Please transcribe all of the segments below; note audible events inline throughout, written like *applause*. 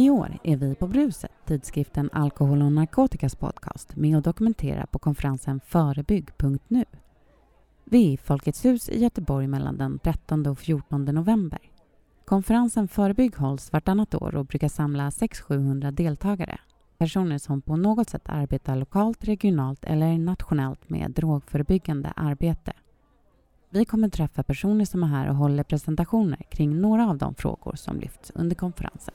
I år är vi på Bruset, tidskriften Alkohol och narkotikas podcast, med och dokumenterar på konferensen Förebygg.nu. Vi är i Folkets hus i Göteborg mellan den 13 och 14 november. Konferensen Förebygg hålls vartannat år och brukar samla 600-700 deltagare. Personer som på något sätt arbetar lokalt, regionalt eller nationellt med drogförebyggande arbete. Vi kommer träffa personer som är här och håller presentationer kring några av de frågor som lyfts under konferensen.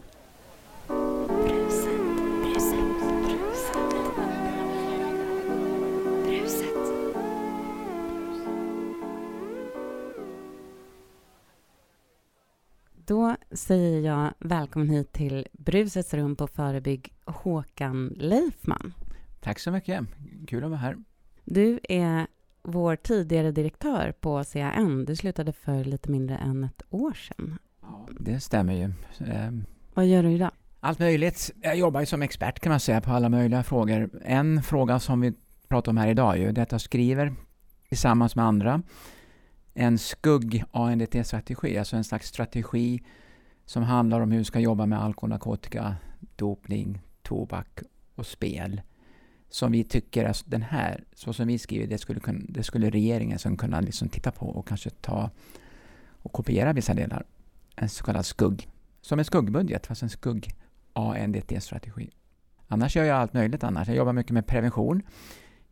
Säger jag välkommen hit till Brusets rum på Förebygg, Håkan Leifman. Tack så mycket. Kul att vara här. Du är vår tidigare direktör på CAN. Du slutade för lite mindre än ett år sedan. Ja, det stämmer ju. Ehm, Vad gör du idag? Allt möjligt. Jag jobbar ju som expert kan man säga på alla möjliga frågor. En fråga som vi pratar om här idag är ju detta skriver tillsammans med andra en skugg-ANDT-strategi, alltså en slags strategi som handlar om hur vi ska jobba med alkohol, narkotika, dopning, tobak och spel. Som vi tycker, alltså den här, så som vi skriver, det skulle, kunna, det skulle regeringen som kunna liksom titta på och kanske ta och kopiera vissa delar. En så kallad skugg. Som en skuggbudget, fast en skugg-ANDT-strategi. Annars gör jag allt möjligt annars. Jag jobbar mycket med prevention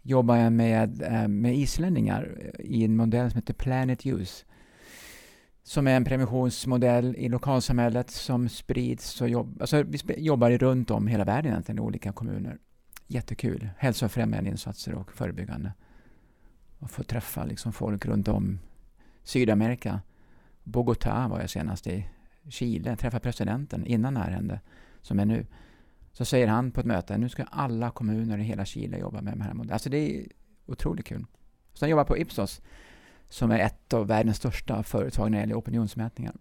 jobbar jag med, eh, med islänningar i en modell som heter Planet Use. Som är en preventionsmodell i lokalsamhället som sprids och jobb, alltså vi jobbar runt om hela världen egentligen i olika kommuner. Jättekul. Hälsofrämjande insatser och förebyggande. Och få träffa liksom folk runt om Sydamerika. Bogotá var jag senast i. Chile, träffa presidenten innan det här hände, som är nu. Så säger han på ett möte, nu ska alla kommuner i hela Chile jobba med de här modellerna. Alltså det är otroligt kul. Sen jobbar på Ipsos, som är ett av världens största företag när det gäller opinionsmätningar.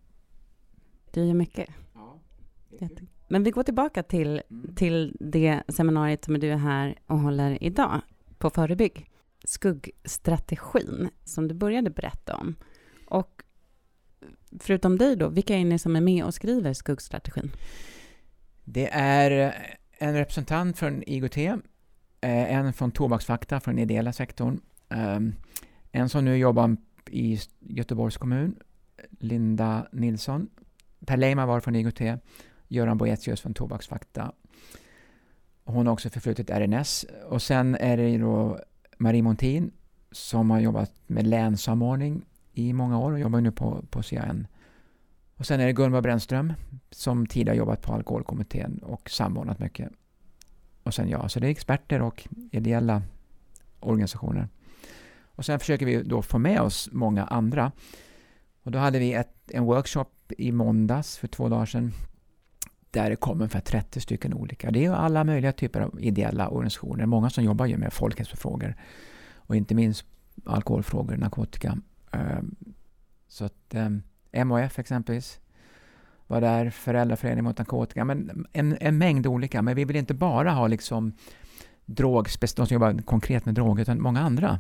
Du gör mycket. Ja, Men vi går tillbaka till, mm. till det seminariet som du är här och håller idag på Förebygg. Skuggstrategin, som du började berätta om. Och förutom dig då, vilka är ni som är med och skriver skuggstrategin? Det är en representant från IGT, eh, en från Tobaksfakta från ideella sektorn, ehm, en som nu jobbar i Göteborgs kommun, Linda Nilsson, Per Leima var från IGT, Göran Boetius från Tobaksfakta. Hon har också förflutit RNS. Och sen är det då Marie Montin som har jobbat med länssamordning i många år och jobbar nu på, på CAN. Och sen är det Gunvar Brännström som tidigare jobbat på Alkoholkommittén och samordnat mycket. Och sen jag. Så det är experter och ideella organisationer. Och sen försöker vi då få med oss många andra. Och då hade vi ett, en workshop i måndags för två dagar sedan där det kom ungefär 30 stycken olika. Det är alla möjliga typer av ideella organisationer. Många som jobbar ju med folkhälsofrågor och inte minst alkoholfrågor, narkotika. Ehm, så att ehm, MHF exempelvis var där, Föräldraföreningen mot narkotika, men en, en mängd olika. Men vi vill inte bara ha liksom drog, de som jobbar konkret med droger, utan många andra.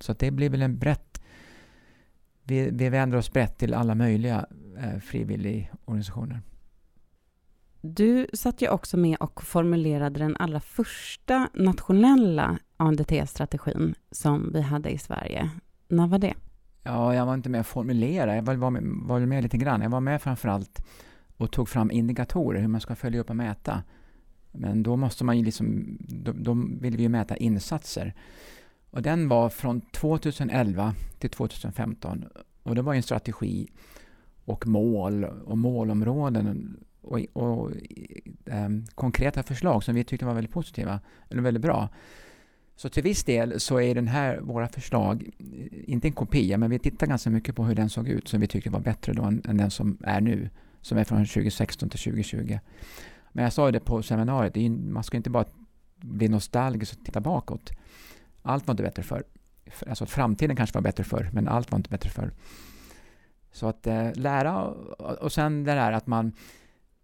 Så det blir väl en brett... Vi, vi vänder oss brett till alla möjliga eh, frivilligorganisationer. Du satt ju också med och formulerade den allra första nationella ANDT-strategin som vi hade i Sverige. När var det? Ja, jag var inte med och formulerade. Jag var, med, var med lite grann. Jag var med framförallt och tog fram indikatorer, hur man ska följa upp och mäta. Men då måste man ju liksom, då, då vill vi ju mäta insatser. Och den var från 2011 till 2015. Och det var en strategi och mål och målområden och, och, och eh, konkreta förslag som vi tyckte var väldigt positiva, eller väldigt bra. Så till viss del så är den här, våra förslag, eh, inte en kopia, men vi tittar ganska mycket på hur den såg ut som vi tyckte var bättre då än, än den som är nu, som är från 2016 till 2020. Men jag sa det på seminariet, är, man ska inte bara bli nostalgisk och titta bakåt. Allt var inte bättre förr. Alltså framtiden kanske var bättre förr, men allt var inte bättre förr. Så att eh, lära och, och sen det där att man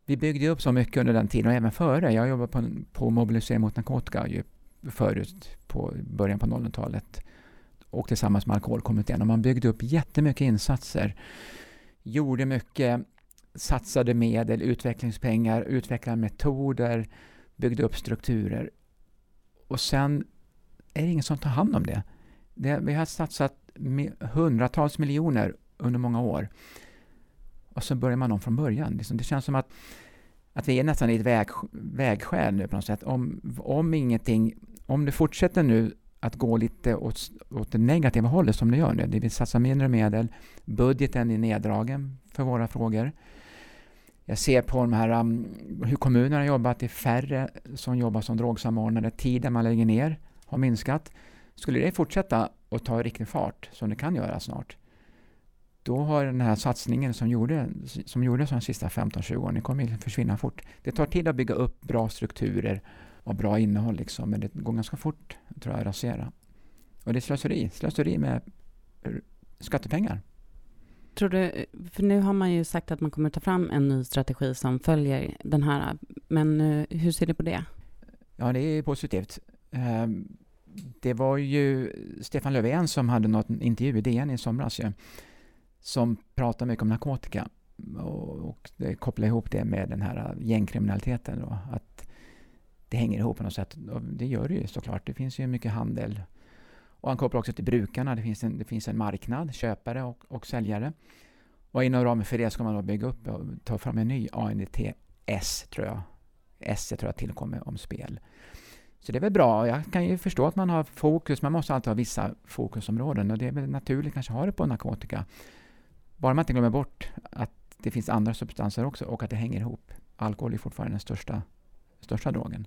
vi byggde upp så mycket under den tiden och även före. Jag jobbade på, på mobilisering mot narkotika ju förut på början på 00-talet och tillsammans med Alkoholkommittén. Och man byggde upp jättemycket insatser, gjorde mycket satsade medel, utvecklingspengar, utvecklade metoder, byggde upp strukturer. Och sen är det ingen som tar hand om det. det vi har satsat hundratals miljoner under många år. Och så börjar man om från början. Liksom, det känns som att, att vi är nästan i ett väg, vägskäl nu på något sätt. Om, om ingenting, om det fortsätter nu att gå lite åt, åt det negativa hållet som det gör nu. Det vill satsa mindre medel. Budgeten är neddragen för våra frågor. Jag ser på de här, um, hur kommunerna har jobbat. Det är färre som jobbar som drogsamordnare. Tiden man lägger ner har minskat. Skulle det fortsätta att ta riktig fart, som det kan göra snart, då har den här satsningen som, gjorde, som gjordes de sista 15-20 åren, det kommer att försvinna fort. Det tar tid att bygga upp bra strukturer och bra innehåll, liksom, men det går ganska fort tror jag, att rasera. Och det är slöseri, slöseri med skattepengar. Tror du, för nu har man ju sagt att man kommer ta fram en ny strategi som följer den här, men eh, hur ser du på det? Ja, det är positivt. Det var ju Stefan Löfven som hade något intervju i DN i somras ju, som pratade mycket om narkotika och det kopplade ihop det med den här gängkriminaliteten. Då, att det hänger ihop på något sätt. Och det gör det ju såklart. Det finns ju mycket handel. Och han kopplar också till brukarna. Det finns en, det finns en marknad, köpare och, och säljare. Och inom ramen för det ska man då bygga upp och ta fram en ny ANDTS, tror jag. S tror jag tillkommer om spel. Så det är väl bra. Jag kan ju förstå att man har fokus. Man måste alltid ha vissa fokusområden och det är väl naturligt kanske att ha det på narkotika. Bara man inte glömmer bort att det finns andra substanser också och att det hänger ihop. Alkohol är fortfarande den största, största drogen.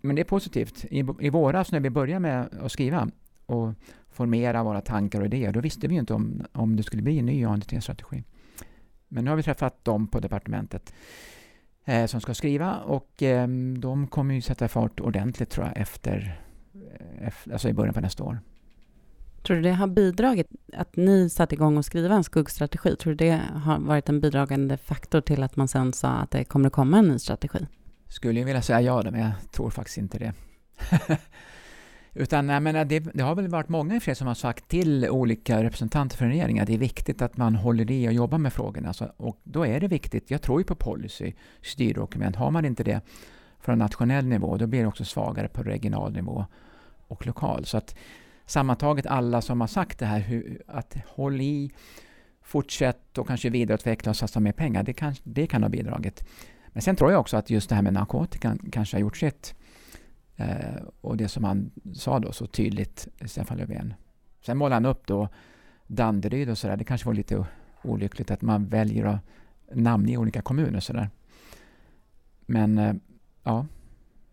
Men det är positivt. I, I våras när vi började med att skriva och formera våra tankar och idéer, då visste vi ju inte om, om det skulle bli en ny ANDT-strategi. Men nu har vi träffat dem på departementet eh, som ska skriva och eh, de kommer ju sätta fart ordentligt tror jag efter, eh, efter, alltså i början på nästa år. Tror du det har bidragit att ni satte igång och skriva en skuggstrategi? Tror du det har varit en bidragande faktor till att man sen sa att det kommer att komma en ny strategi? Skulle jag vilja säga ja, men jag tror faktiskt inte det. *laughs* Utan jag menar, det, det, har väl varit många i sig som har sagt till olika representanter för regeringen att det är viktigt att man håller i och jobbar med frågorna. Så, och då är det viktigt, jag tror ju på policy, styrdokument. Har man inte det från nationell nivå, då blir det också svagare på regional nivå och lokal. Så att sammantaget alla som har sagt det här, hur, att håll i, fortsätt och kanske vidareutveckla och satsa mer pengar, det kan, det kan ha bidragit. Men sen tror jag också att just det här med narkotikan kanske har gjort sitt. Eh, och det som han sa då så tydligt, Stefan Löfven. Sen målade han upp då Danderyd och sådär. Det kanske var lite olyckligt att man väljer att namnge olika kommuner sådär. Men eh, ja,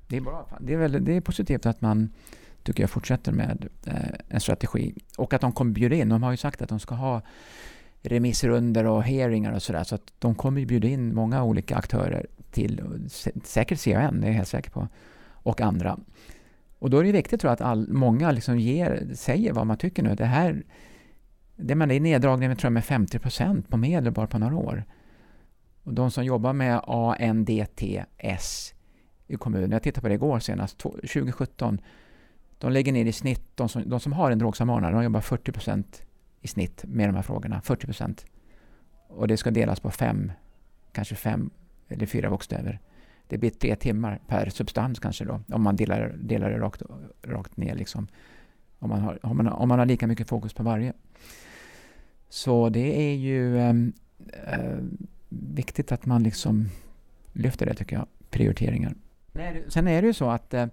det är bra. Det är, väl, det är positivt att man tycker jag fortsätter med eh, en strategi. Och att de kommer bjuda in. De har ju sagt att de ska ha remissrunder och hearingar och sådär. Så att de kommer bjuda in många olika aktörer till, säkert CAN, det är jag helt säker på, och andra. Och då är det viktigt tror jag att all, många liksom ger, säger vad man tycker nu. Det här det man är neddragning med, tror jag, med 50 procent på medel bara på några år. Och de som jobbar med ANDTS i kommunen, jag tittade på det igår senast, 2017, de lägger ner i snitt, de som, de som har en drogsamordnare, de jobbar 40 procent i snitt med de här frågorna. 40 procent. Och det ska delas på fem, kanske fem eller fyra bokstäver. Det blir tre timmar per substans kanske då, om man delar, delar det rakt, rakt ner. Liksom. Om, man har, om, man, om man har lika mycket fokus på varje. Så det är ju ehm, eh, viktigt att man liksom lyfter det tycker jag, prioriteringar. Sen är det ju så att eh,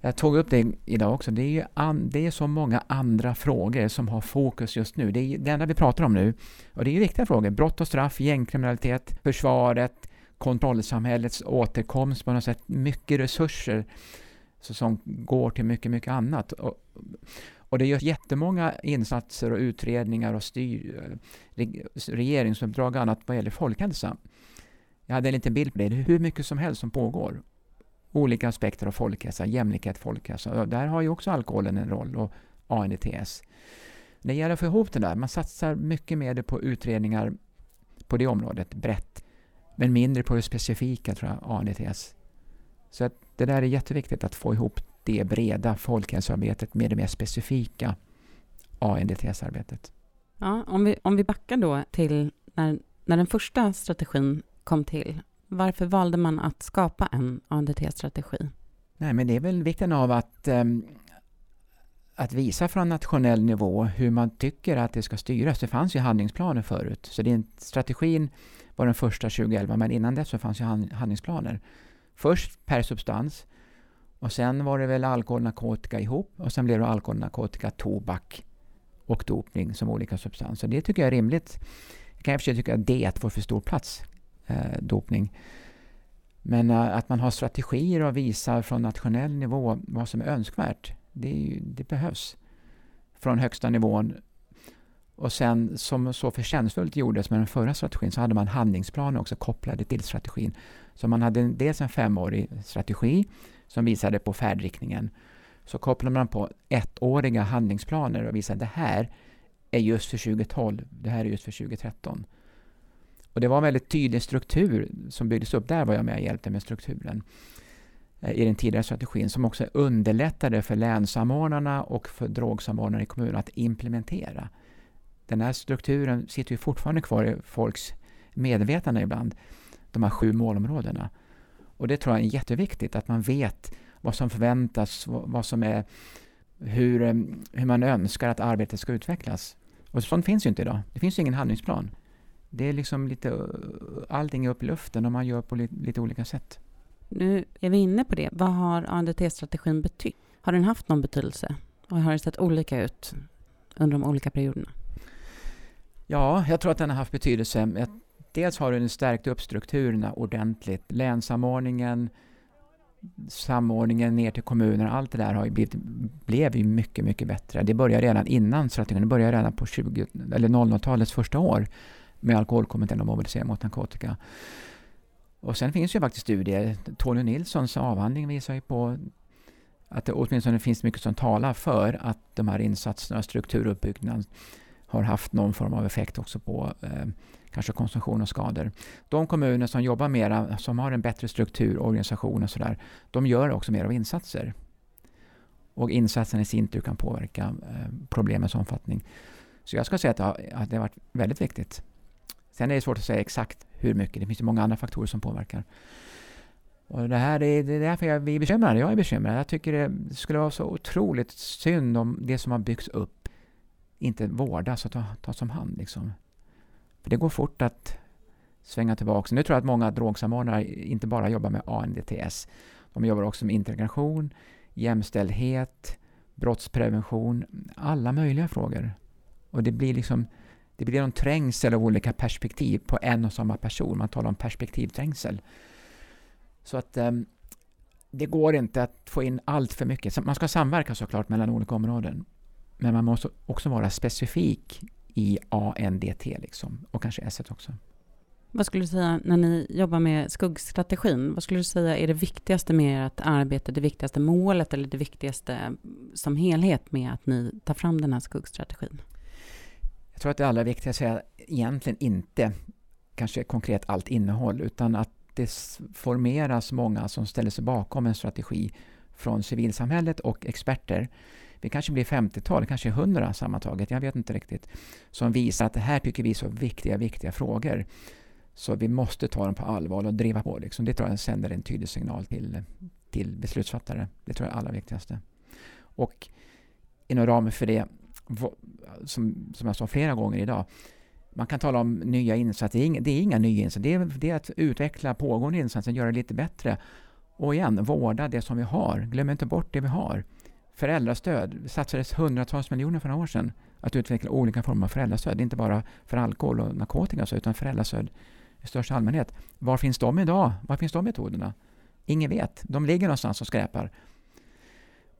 jag tog upp det idag också. Det är, ju an, det är så många andra frågor som har fokus just nu. Det är det enda vi pratar om nu. Och det är ju viktiga frågor. Brott och straff, gängkriminalitet, försvaret, kontrollsamhällets återkomst på något sätt. Mycket resurser som går till mycket, mycket annat. Och, och det görs jättemånga insatser och utredningar och styr, regeringsuppdrag och annat vad gäller folkhälsa. Jag hade en liten bild på det. Det är hur mycket som helst som pågår olika aspekter av folkhälsa, jämlikhet, folkhälsa. Där har ju också alkoholen en roll och ANDTS. Det gäller att få ihop det där. Man satsar mycket mer på utredningar på det området, brett, men mindre på det specifika, tror jag, ANDTS. Så att det där är jätteviktigt att få ihop det breda folkhälsoarbetet med det mer specifika ANDTS-arbetet. Ja, om vi, om vi backar då till när När den första strategin kom till, varför valde man att skapa en ANDT-strategi? Nej, men det är väl vikten av att, um, att visa från nationell nivå hur man tycker att det ska styras. Det fanns ju handlingsplaner förut, så det är, strategin var den första 2011, men innan dess så fanns ju handlingsplaner. Först per substans, och sen var det väl alkohol och narkotika ihop, och sen blev det alkohol, narkotika, tobak och dopning som olika substanser. Det tycker jag är rimligt. Jag kan i och för sig tycka att det får för stor plats, eh, dopning. Men eh, att man har strategier och visar från nationell nivå vad som är önskvärt, det, är ju, det behövs. Från högsta nivån. Och sen, som så förtjänstfullt gjordes med den förra strategin, så hade man handlingsplaner också kopplade till strategin. Så man hade dels en femårig strategi som visade på färdriktningen. Så kopplade man på ettåriga handlingsplaner och visade att det här är just för 2012, det här är just för 2013. Och det var en väldigt tydlig struktur som byggdes upp. Där var jag med och hjälpte med strukturen eh, i den tidigare strategin som också underlättade för länssamordnarna och för drogsamordnare i kommunen att implementera. Den här strukturen sitter ju fortfarande kvar i folks medvetande ibland, de här sju målområdena. Och det tror jag är jätteviktigt, att man vet vad som förväntas, vad som är, hur, eh, hur man önskar att arbetet ska utvecklas. Och sånt finns ju inte idag. Det finns ju ingen handlingsplan. Det är liksom lite, eh, allting är upp i luften och man gör på lite, lite olika sätt. Nu är vi inne på det. Vad har ANDT-strategin betytt? Har den haft någon betydelse? Och har det sett olika ut under de olika perioderna? Ja, jag tror att den har haft betydelse. Dels har den stärkt upp strukturerna ordentligt. Länssamordningen, samordningen ner till kommuner, allt det där har ju blivit, blev ju mycket, mycket bättre. Det började redan innan strategin, det började redan på 20, eller 00-talets första år med alkoholkommittén och mobilisering mot narkotika. Och sen finns ju faktiskt studier. Tony Nilssons avhandling visar ju på att det åtminstone finns mycket som talar för att de här insatserna, strukturuppbyggnaden, har haft någon form av effekt också på eh, kanske konsumtion och skador. De kommuner som jobbar mera, som har en bättre struktur, organisation och sådär, de gör också mer av insatser. Och insatsen i sin tur kan påverka eh, problemens omfattning. Så jag ska säga att det har, att det har varit väldigt viktigt. Sen är det svårt att säga exakt hur mycket. Det finns ju många andra faktorer som påverkar. Och det här är, det är därför jag, vi är bekymrade. Jag är bekymrad. Jag tycker det skulle vara så otroligt synd om det som har byggts upp inte vårdas och tas om hand. Liksom. För det går fort att svänga tillbaka. Nu tror jag att många drogsamordnare inte bara jobbar med ANDTS. De jobbar också med integration, jämställdhet, brottsprevention, alla möjliga frågor. Och det blir liksom det blir en trängsel av olika perspektiv på en och samma person. Man talar om perspektivträngsel. Så att um, det går inte att få in allt för mycket. Man ska samverka såklart mellan olika områden. Men man måste också vara specifik i ANDT liksom, och kanske S också. Vad skulle du säga när ni jobbar med skuggstrategin? Vad skulle du säga är det viktigaste med ert arbete, det viktigaste målet eller det viktigaste som helhet med att ni tar fram den här skuggstrategin? Jag tror att det allra viktigaste är egentligen inte kanske konkret allt innehåll utan att det formeras många som ställer sig bakom en strategi från civilsamhället och experter. Vi kanske blir 50-tal, kanske 100 sammantaget, jag vet inte riktigt, som visar att det här tycker vi är så viktiga, viktiga frågor. Så vi måste ta dem på allvar och driva på. Liksom. Det tror jag sänder en tydlig signal till, till beslutsfattare. Det tror jag är allra viktigaste. Och inom ramen för det som, som jag sa flera gånger idag, man kan tala om nya insatser. Det är inga, det är inga nya insatser. Det är, det är att utveckla pågående insatser, göra det lite bättre. Och igen, vårda det som vi har. Glöm inte bort det vi har. Föräldrastöd. Det satsades hundratals miljoner för några år sedan att utveckla olika former av föräldrastöd. Inte bara för alkohol och narkotika, utan föräldrastöd i största allmänhet. Var finns de idag? Var finns de metoderna? Ingen vet. De ligger någonstans och skräpar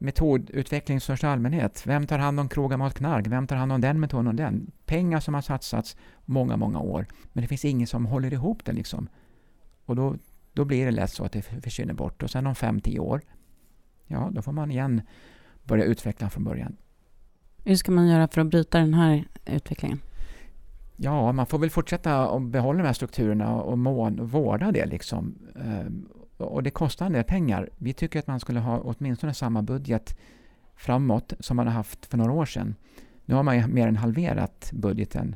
metodutveckling i största allmänhet. Vem tar hand om krogar mot knark? Vem tar hand om den metoden och den? Pengar som har satsats många, många år. Men det finns ingen som håller ihop det liksom. Och då, då blir det lätt så att det försvinner bort. Och sen om fem, tio år, ja, då får man igen börja utveckla från början. Hur ska man göra för att bryta den här utvecklingen? Ja, man får väl fortsätta att behålla de här strukturerna och mån, vårda det. Liksom. Ehm, och det kostar en del pengar. Vi tycker att man skulle ha åtminstone samma budget framåt som man har haft för några år sedan. Nu har man ju mer än halverat budgeten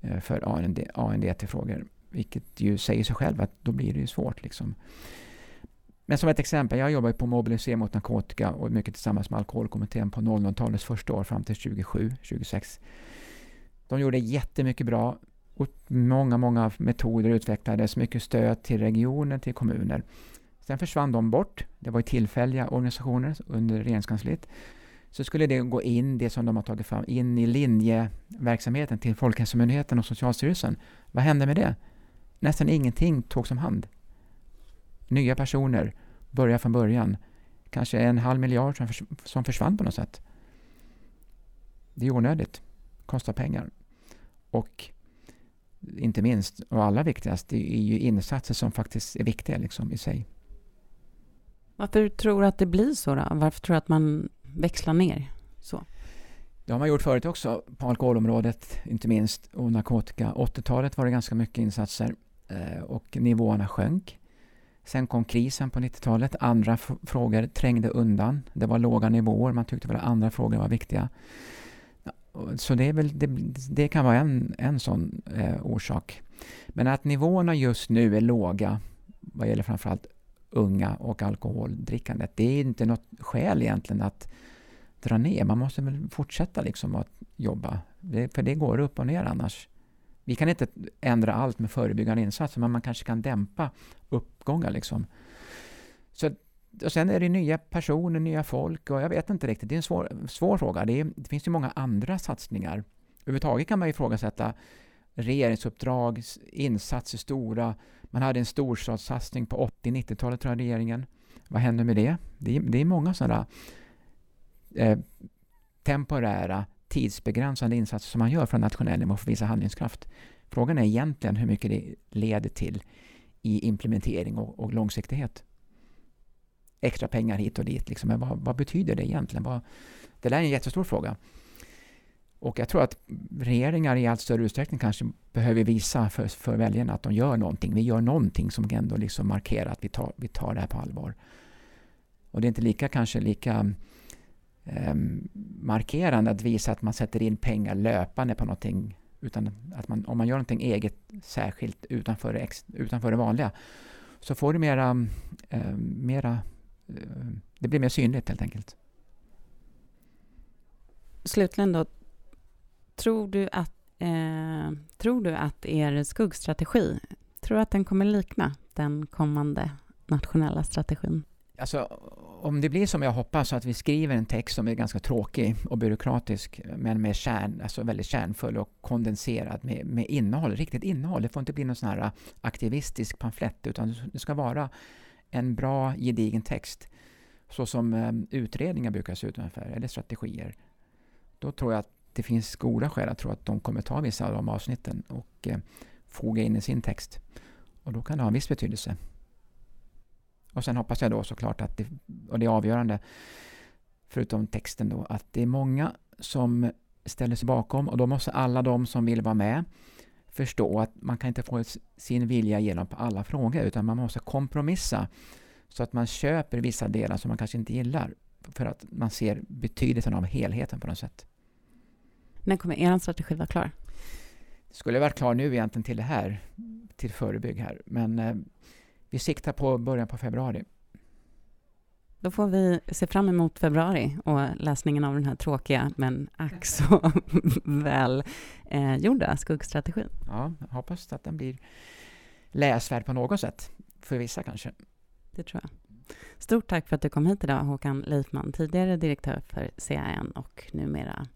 eh, för AND, ANDT-frågor. Vilket ju säger sig själv att då blir det ju svårt. Liksom. Men som ett exempel, jag jobbar på Mobilisering mot narkotika och mycket tillsammans med Alkoholkommittén på 00-talets första år fram till 2007, 2006. De gjorde jättemycket bra. Och många, många metoder utvecklades, mycket stöd till regioner, till kommuner. Sen försvann de bort. Det var tillfälliga organisationer under regeringskansliet. Så skulle det gå in, det som de har tagit fram, in i linjeverksamheten till Folkhälsomyndigheten och Socialstyrelsen. Vad hände med det? Nästan ingenting togs om hand. Nya personer, börja från början. Kanske en halv miljard som, förs som försvann på något sätt. Det är onödigt, kostar pengar. Och inte minst, och allra viktigast, det är ju insatser som faktiskt är viktiga liksom, i sig. Varför tror du att det blir så? Då? Varför tror du att man växlar ner så? Det har man gjort förut också, på alkoholområdet inte minst, och narkotika. 80-talet var det ganska mycket insatser eh, och nivåerna sjönk. Sen kom krisen på 90-talet. Andra frågor trängde undan. Det var låga nivåer. Man tyckte att andra frågor var viktiga. Så det, väl, det, det, kan vara en, en sån eh, orsak. Men att nivåerna just nu är låga vad gäller framförallt unga och alkoholdrickandet, det är inte något skäl egentligen att dra ner. Man måste väl fortsätta liksom att jobba, det, för det går upp och ner annars. Vi kan inte ändra allt med förebyggande insatser, men man kanske kan dämpa uppgångar. Liksom. Så, och sen är det nya personer, nya folk och jag vet inte riktigt. Det är en svår, svår fråga. Det, är, det finns ju många andra satsningar. Överhuvudtaget kan man ifrågasätta regeringsuppdrag, insatser stora. Man hade en storstadssatsning på 80-90-talet, tror jag, regeringen. Vad händer med det? Det är, det är många sådana eh, temporära, tidsbegränsade insatser som man gör från nationell nivå för att visa handlingskraft. Frågan är egentligen hur mycket det leder till i implementering och, och långsiktighet. Extra pengar hit och dit, liksom. Men vad, vad betyder det egentligen? Vad, det där är en jättestor fråga. Och jag tror att regeringar i allt större utsträckning kanske behöver visa för, för väljarna att de gör någonting. Vi gör någonting som ändå liksom markerar att vi tar, vi tar det här på allvar. Och det är inte lika kanske lika eh, markerande att visa att man sätter in pengar löpande på någonting utan att man, om man gör någonting eget särskilt utanför, ex, utanför det vanliga så får du mera, eh, mera eh, det blir mer synligt helt enkelt. Slutligen då, Tror du att, eh, tror du att er skuggstrategi, tror du att den kommer likna den kommande nationella strategin? Alltså, om det blir som jag hoppas, att vi skriver en text som är ganska tråkig och byråkratisk, men med kärn, alltså väldigt kärnfull och kondenserad med, med innehåll, riktigt innehåll. Det får inte bli någon sån här äh, aktivistisk pamflett, utan det ska vara en bra, gedigen text. Så som um, utredningar brukar se ut ungefär, eller strategier. Då tror jag att det finns goda skäl att tro att de kommer ta vissa av de avsnitten och eh, foga in i sin text. Och då kan det ha en viss betydelse. Och sen hoppas jag då såklart att det, och det är avgörande, förutom texten då, att det är många som ställer sig bakom och då måste alla de som vill vara med förstå att man kan inte få sin vilja igenom på alla frågor utan man måste kompromissa så att man köper vissa delar som man kanske inte gillar för att man ser betydelsen av helheten på något sätt. När kommer er strategi vara klar? Det skulle varit klar nu egentligen till det här, till förebygg här. Men eh, vi siktar på början på februari. Då får vi se fram emot februari och läsningen av den här tråkiga men ack så *laughs* väl eh, skuggstrategin. Ja, jag hoppas att den blir läsvärd på något sätt. För vissa kanske. Det tror jag. Stort tack för att du kom hit idag, Håkan Leifman, tidigare direktör för CAN och numera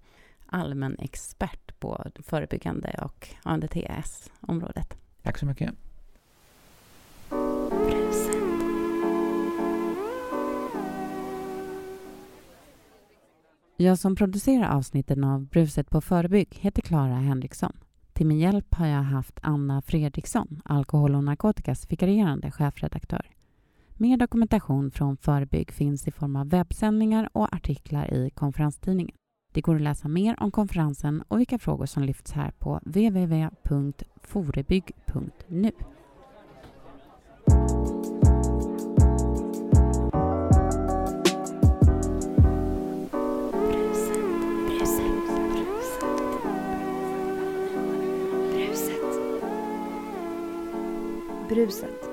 allmän expert på förebyggande och ANDTS-området. Tack så mycket. Jag som producerar avsnitten av Bruset på förebygg heter Clara Henriksson. Till min hjälp har jag haft Anna Fredriksson, alkohol och narkotikas vikarierande chefredaktör. Mer dokumentation från Förebygg finns i form av webbsändningar och artiklar i konferenstidningen. Det går att läsa mer om konferensen och vilka frågor som lyfts här på www.forebygg.nu. bruset.